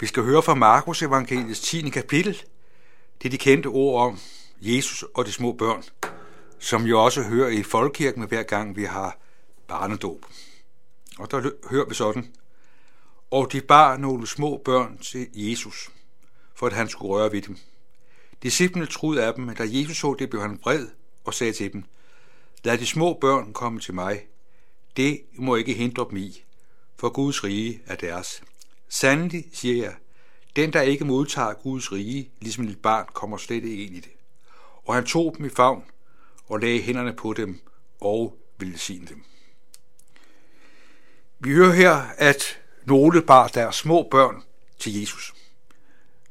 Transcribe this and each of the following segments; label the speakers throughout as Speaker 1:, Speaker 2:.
Speaker 1: Vi skal høre fra Markus evangeliets 10. kapitel. Det er de kendte ord om Jesus og de små børn, som jo også hører i folkekirken hver gang vi har barnedåb. Og der hører vi sådan. Og de bar nogle små børn til Jesus, for at han skulle røre ved dem. Disciplene troede af dem, men da Jesus så det, blev han vred og sagde til dem, Lad de små børn komme til mig. Det må ikke hindre dem i, for Guds rige er deres. Sandelig, siger jeg, den, der ikke modtager Guds rige, ligesom et barn, kommer slet ikke ind i det. Og han tog dem i favn og lagde hænderne på dem og ville sige dem. Vi hører her, at nogle bar deres små børn til Jesus.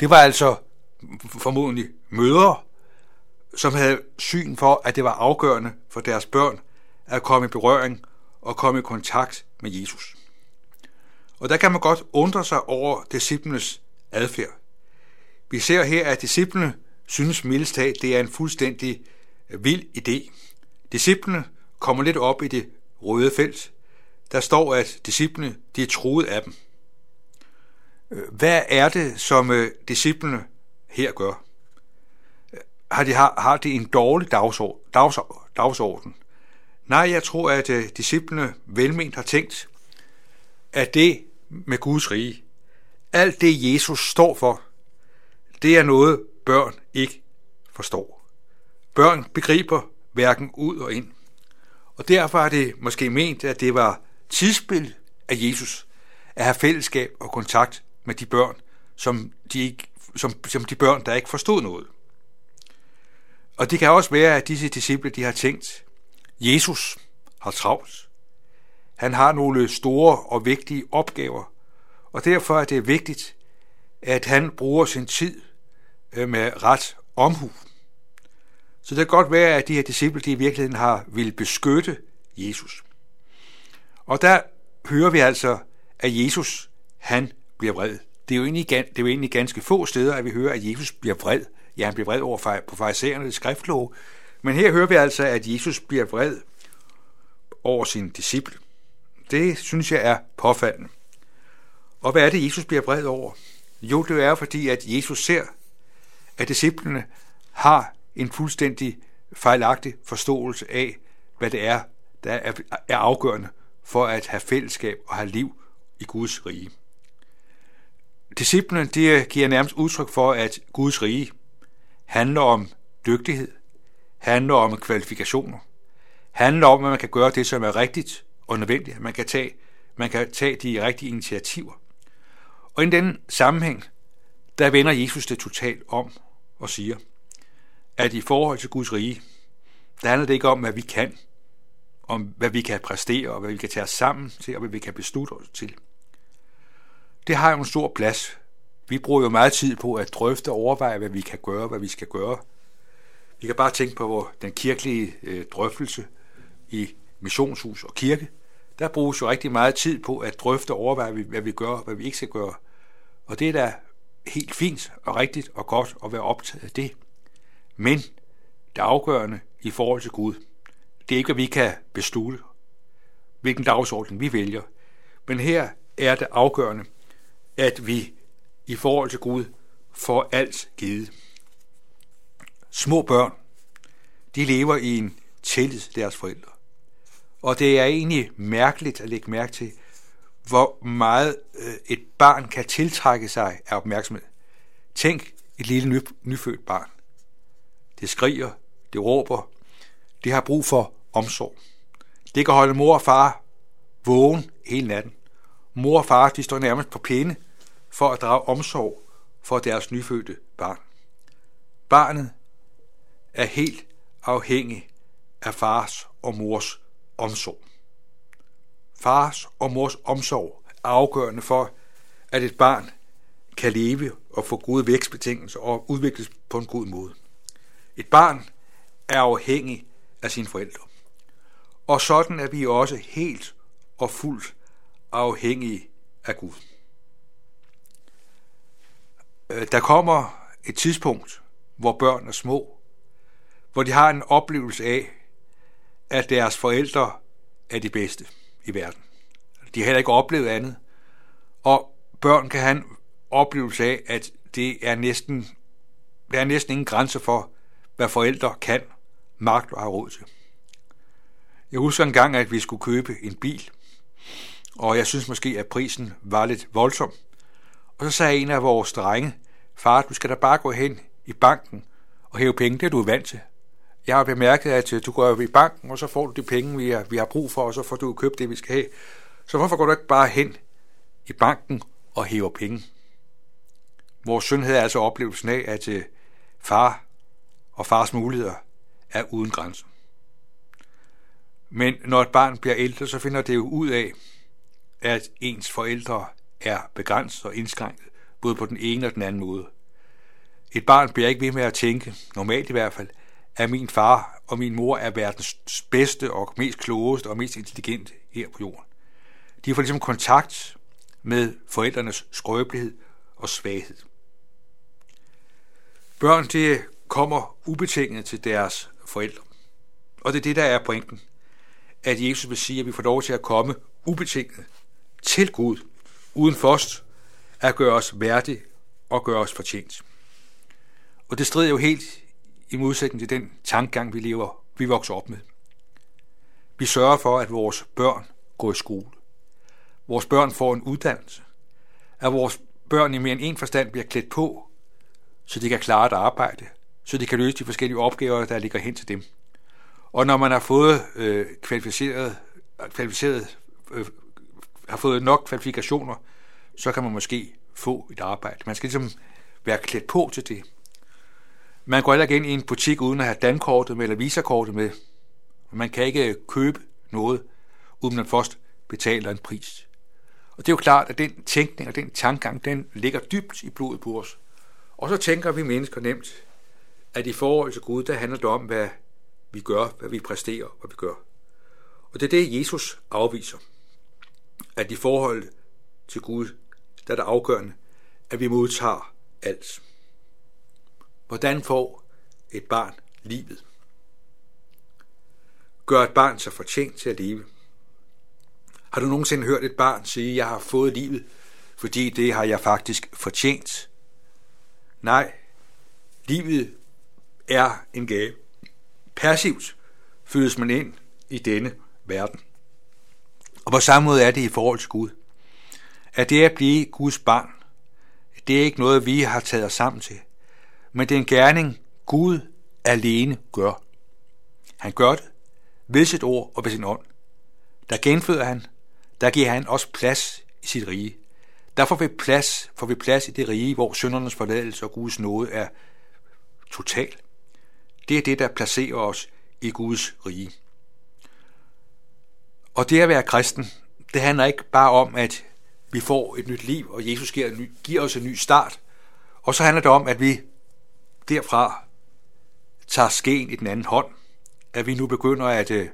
Speaker 1: Det var altså formodentlig mødre, som havde syn for, at det var afgørende for deres børn at komme i berøring og komme i kontakt med Jesus. Og der kan man godt undre sig over disciplenes adfærd. Vi ser her, at disciplene synes mildest talt, det er en fuldstændig øh, vild idé. Disciplene kommer lidt op i det røde felt. Der står, at disciplene de er truet af dem. Øh, hvad er det, som øh, disciplene her gør? Har de, har, har de en dårlig dagsorden, dagsorden? Nej, jeg tror, at disciplene velment har tænkt, at det med Guds rige, alt det Jesus står for, det er noget, børn ikke forstår. Børn begriber hverken ud og ind. Og derfor er det måske ment, at det var tidsspil af Jesus at have fællesskab og kontakt med de børn, som de, ikke, som, som de børn, der ikke forstod noget. Og det kan også være, at disse disciple de har tænkt, Jesus har travlt. Han har nogle store og vigtige opgaver, og derfor er det vigtigt, at han bruger sin tid øh, med ret omhu. Så det kan godt være, at de her disciple de i virkeligheden har vil beskytte Jesus. Og der hører vi altså, at Jesus, han bliver vred. Det er jo egentlig, det er jo egentlig ganske få steder, at vi hører, at Jesus bliver vred. Ja, han bliver vred over på farisæernes skriftlov. Men her hører vi altså, at Jesus bliver vred over sin disciple. Det synes jeg er påfaldende. Og hvad er det, Jesus bliver vred over? Jo, det er fordi, at Jesus ser, at disciplene har en fuldstændig fejlagtig forståelse af, hvad det er, der er afgørende for at have fællesskab og have liv i Guds rige. Disciplene de giver nærmest udtryk for, at Guds rige handler om dygtighed, handler om kvalifikationer, handler om, at man kan gøre det, som er rigtigt og nødvendigt, at man kan tage, man kan tage de rigtige initiativer. Og i den sammenhæng, der vender Jesus det totalt om og siger, at i forhold til Guds rige, der handler det ikke om, hvad vi kan, om hvad vi kan præstere, og hvad vi kan tage os sammen til, og hvad vi kan beslutte os til. Det har jo en stor plads. Vi bruger jo meget tid på at drøfte og overveje, hvad vi kan gøre, hvad vi skal gøre. Vi kan bare tænke på den kirkelige øh, drøftelse i missionshus og kirke. Der bruges jo rigtig meget tid på at drøfte og overveje, hvad vi gør, hvad vi ikke skal gøre. Og det er da helt fint og rigtigt og godt at være optaget af det. Men det afgørende i forhold til Gud, det er ikke, at vi kan beslutte, hvilken dagsorden vi vælger. Men her er det afgørende, at vi i forhold til Gud får alt givet. Små børn, de lever i en tillid til deres forældre. Og det er egentlig mærkeligt at lægge mærke til, hvor meget øh, et barn kan tiltrække sig af opmærksomhed. Tænk et lille ny, nyfødt barn. Det skriger, det råber, det har brug for omsorg. Det kan holde mor og far vågen hele natten. Mor og far de står nærmest på pinde for at drage omsorg for deres nyfødte barn. Barnet er helt afhængig af fars og mors omsorg. Fars og mors omsorg er afgørende for, at et barn kan leve og få gode vækstbetingelser og udvikles på en god måde. Et barn er afhængig af sine forældre. Og sådan er vi også helt og fuldt afhængige af Gud. Øh, der kommer et tidspunkt, hvor børn er små, hvor de har en oplevelse af, at deres forældre er de bedste i verden. De har heller ikke oplevet andet. Og børn kan have en oplevelse af, at det er næsten, der er næsten ingen grænse for, hvad forældre kan, magt og har råd til. Jeg husker en gang, at vi skulle købe en bil, og jeg synes måske, at prisen var lidt voldsom. Og så sagde en af vores drenge, far, du skal da bare gå hen i banken og hæve penge, det er du vant til. Jeg har bemærket, at du går i banken, og så får du de penge, vi har, vi har brug for, og så får du købt det, vi skal have. Så hvorfor går du ikke bare hen i banken og hæver penge? Vores søn havde altså oplevelsen af, at øh, far og fars muligheder er uden grænser. Men når et barn bliver ældre, så finder det jo ud af, at ens forældre er begrænset og indskrænket, både på den ene og den anden måde. Et barn bliver ikke ved med at tænke, normalt i hvert fald, at min far og min mor er verdens bedste og mest klogeste og mest intelligente her på jorden. De får ligesom kontakt med forældrenes skrøbelighed og svaghed. Børn, det kommer ubetinget til deres forældre. Og det er det, der er pointen. At Jesus vil sige, at vi får lov til at komme ubetinget til Gud, uden først at gøre os værdige og gøre os fortjent. Og det strider jo helt i modsætning til den tankegang, vi lever, vi vokser op med. Vi sørger for, at vores børn går i skole. Vores børn får en uddannelse. At vores børn i mere end en forstand bliver klædt på, så de kan klare et arbejde, så de kan løse de forskellige opgaver, der ligger hen til dem. Og når man har fået øh, kvalificeret, kvalificeret øh, har fået nok kvalifikationer, så kan man måske få et arbejde. Man skal ligesom være klædt på til det. Man går heller ikke ind i en butik uden at have dankortet med eller visakortet med. Man kan ikke købe noget, uden man først betaler en pris. Og det er jo klart, at den tænkning og den tankegang, den ligger dybt i blodet på os. Og så tænker vi mennesker nemt, at i forhold til Gud, der handler det om, hvad vi gør, hvad vi præsterer, hvad vi gør. Og det er det, Jesus afviser. At i forhold til Gud, der er det afgørende, at vi modtager alt. Hvordan får et barn livet? Gør et barn sig fortjent til at leve? Har du nogensinde hørt et barn sige, jeg har fået livet, fordi det har jeg faktisk fortjent? Nej, livet er en gave. Passivt fødes man ind i denne verden. Og på samme måde er det i forhold til Gud. At det at blive Guds barn, det er ikke noget, vi har taget os sammen til men det er en gerning, Gud alene gør. Han gør det ved sit ord og ved sin ånd. Der genføder han, der giver han også plads i sit rige. Der får vi plads, får vi plads i det rige, hvor syndernes forladelse og Guds nåde er total. Det er det, der placerer os i Guds rige. Og det at være kristen, det handler ikke bare om, at vi får et nyt liv, og Jesus giver, giver os en ny start. Og så handler det om, at vi derfra tager skeen i den anden hånd, at vi nu begynder at øh,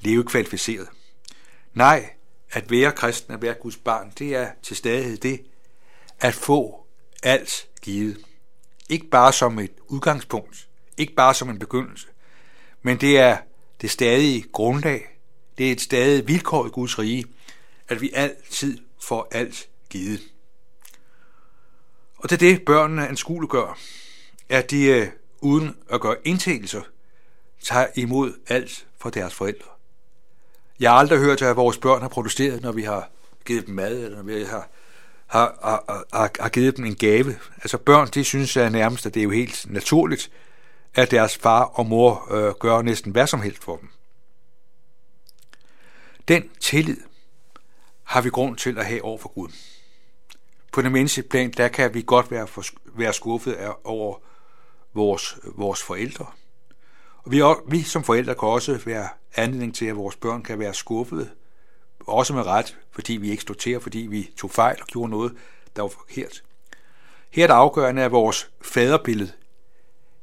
Speaker 1: leve kvalificeret. Nej, at være kristen, at være Guds barn, det er til stadighed det, at få alt givet. Ikke bare som et udgangspunkt, ikke bare som en begyndelse, men det er det stadige grundlag, det er et stadig vilkår i Guds rige, at vi altid får alt givet. Og det er det, børnene anskueliggør at de øh, uden at gøre indtagelser tager imod alt fra deres forældre. Jeg har aldrig hørt, at vores børn har protesteret, når vi har givet dem mad, eller når vi har, har, har, har, har givet dem en gave. Altså børn, de synes at nærmest, at det er jo helt naturligt, at deres far og mor øh, gør næsten hvad som helst for dem. Den tillid har vi grund til at have over for Gud. På den menneskelige plan, der kan vi godt være, for, være skuffet over vores, vores forældre. Og vi, vi som forældre kan også være anledning til, at vores børn kan være skuffede, også med ret, fordi vi ikke stod til, fordi vi tog fejl og gjorde noget, der var forkert. Her er det afgørende, at vores faderbillede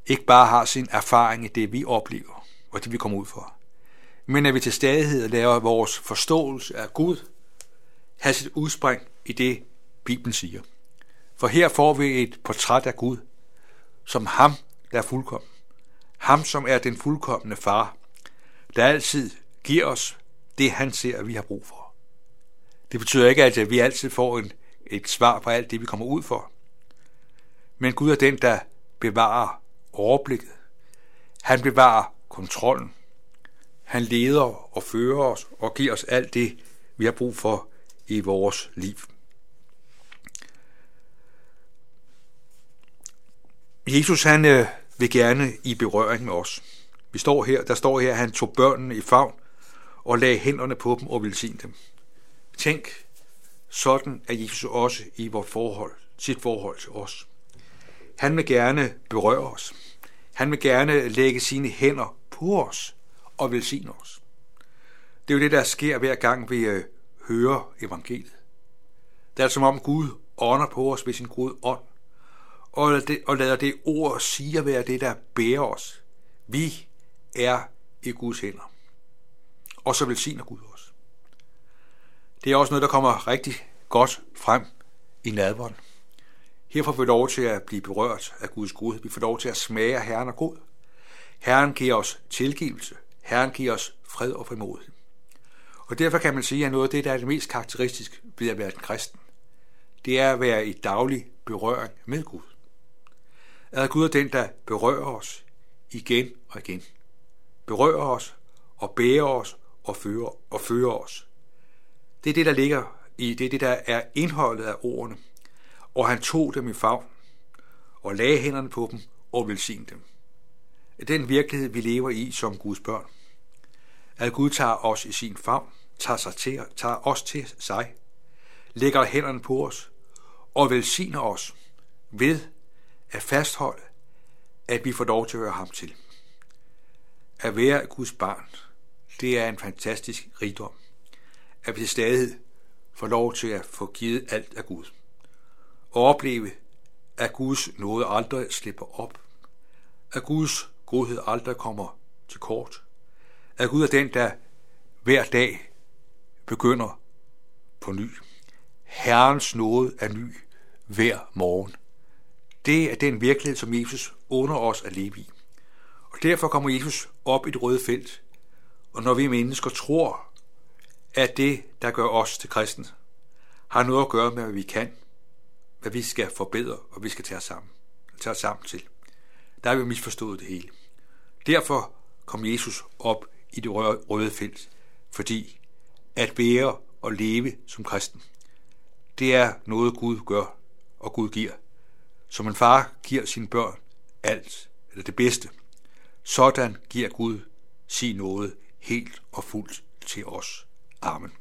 Speaker 1: ikke bare har sin erfaring i det, vi oplever, og det vi kommer ud for, men at vi til stadighed laver vores forståelse af Gud have sit udspring i det, Bibelen siger. For her får vi et portræt af Gud, som ham, der er fuldkommen. Ham, som er den fuldkommende far, der altid giver os det, han ser, at vi har brug for. Det betyder ikke, at vi altid får en, et svar på alt det, vi kommer ud for. Men Gud er den, der bevarer overblikket. Han bevarer kontrollen. Han leder og fører os og giver os alt det, vi har brug for i vores liv. Jesus han øh, vil gerne i berøring med os. Vi står her, der står her, at han tog børnene i favn og lagde hænderne på dem og velsignede dem. Tænk, sådan er Jesus også i vores forhold, sit forhold til os. Han vil gerne berøre os. Han vil gerne lægge sine hænder på os og velsigne os. Det er jo det, der sker hver gang vi øh, hører evangeliet. Det er som om Gud ånder på os ved sin Gud ånd, og, det, og lader det ord sige at være det, der bærer os. Vi er i Guds hænder. Og så velsigner Gud os. Det er også noget, der kommer rigtig godt frem i nadvånd. Her får vi lov til at blive berørt af Guds godhed. Vi får lov til at smage Herren og god. Herren giver os tilgivelse. Herren giver os fred og frimodighed. Og derfor kan man sige, at noget af det, der er det mest karakteristisk ved at være en kristen, det er at være i daglig berøring med Gud. At Gud er den, der berører os igen og igen. Berører os og bærer os og fører, og fører os. Det er det, der ligger i, det er det, der er indholdet af ordene. Og han tog dem i favn og lagde hænderne på dem og velsignede dem. Den virkelighed, vi lever i som Guds børn. At Gud tager os i sin favn, tager, sig til, tager os til sig, lægger hænderne på os og velsigner os ved at fastholde, at vi får lov til at høre ham til. At være Guds barn, det er en fantastisk rigdom. At vi stadig får lov til at få givet alt af Gud. Og opleve, at Guds nåde aldrig slipper op. At Guds godhed aldrig kommer til kort. At Gud er den, der hver dag begynder på ny. Herrens nåde er ny hver morgen. Det er den virkelighed, som Jesus under os at leve i. Og derfor kommer Jesus op i det røde felt. Og når vi mennesker tror, at det, der gør os til kristne, har noget at gøre med, hvad vi kan, hvad vi skal forbedre, og vi skal tage os sammen, tage os sammen til. Der har vi misforstået det hele. Derfor kom Jesus op i det røde felt, fordi at være og leve som kristen, det er noget Gud gør og Gud giver. Som en far giver sine børn alt, eller det bedste, sådan giver Gud sin nåde helt og fuldt til os. Amen.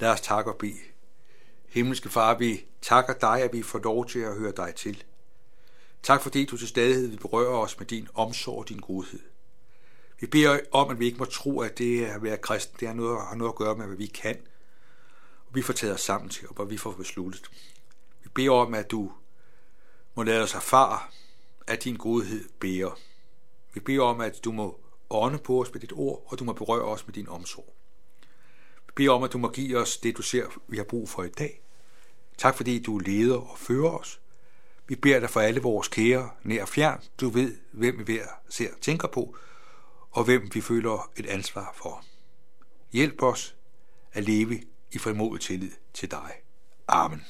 Speaker 1: Lad os takke og bede. Himmelske Far, vi takker dig, at vi får lov til at høre dig til. Tak fordi du til stadighed vil berøre os med din omsorg og din godhed. Vi beder om, at vi ikke må tro, at det at være kristen, det har noget, har noget at gøre med, hvad vi kan. Og vi får taget os sammen til, og hvad vi får besluttet. Vi beder om, at du må lade os erfare, at din godhed bærer. Vi beder om, at du må ånde på os med dit ord, og du må berøre os med din omsorg. Vi beder om, at du må give os det, du ser, vi har brug for i dag. Tak fordi du leder og fører os. Vi beder dig for alle vores kære, nær og fjern. Du ved, hvem vi ser tænker på, og hvem vi føler et ansvar for. Hjælp os at leve i frimodig tillid til dig. Amen.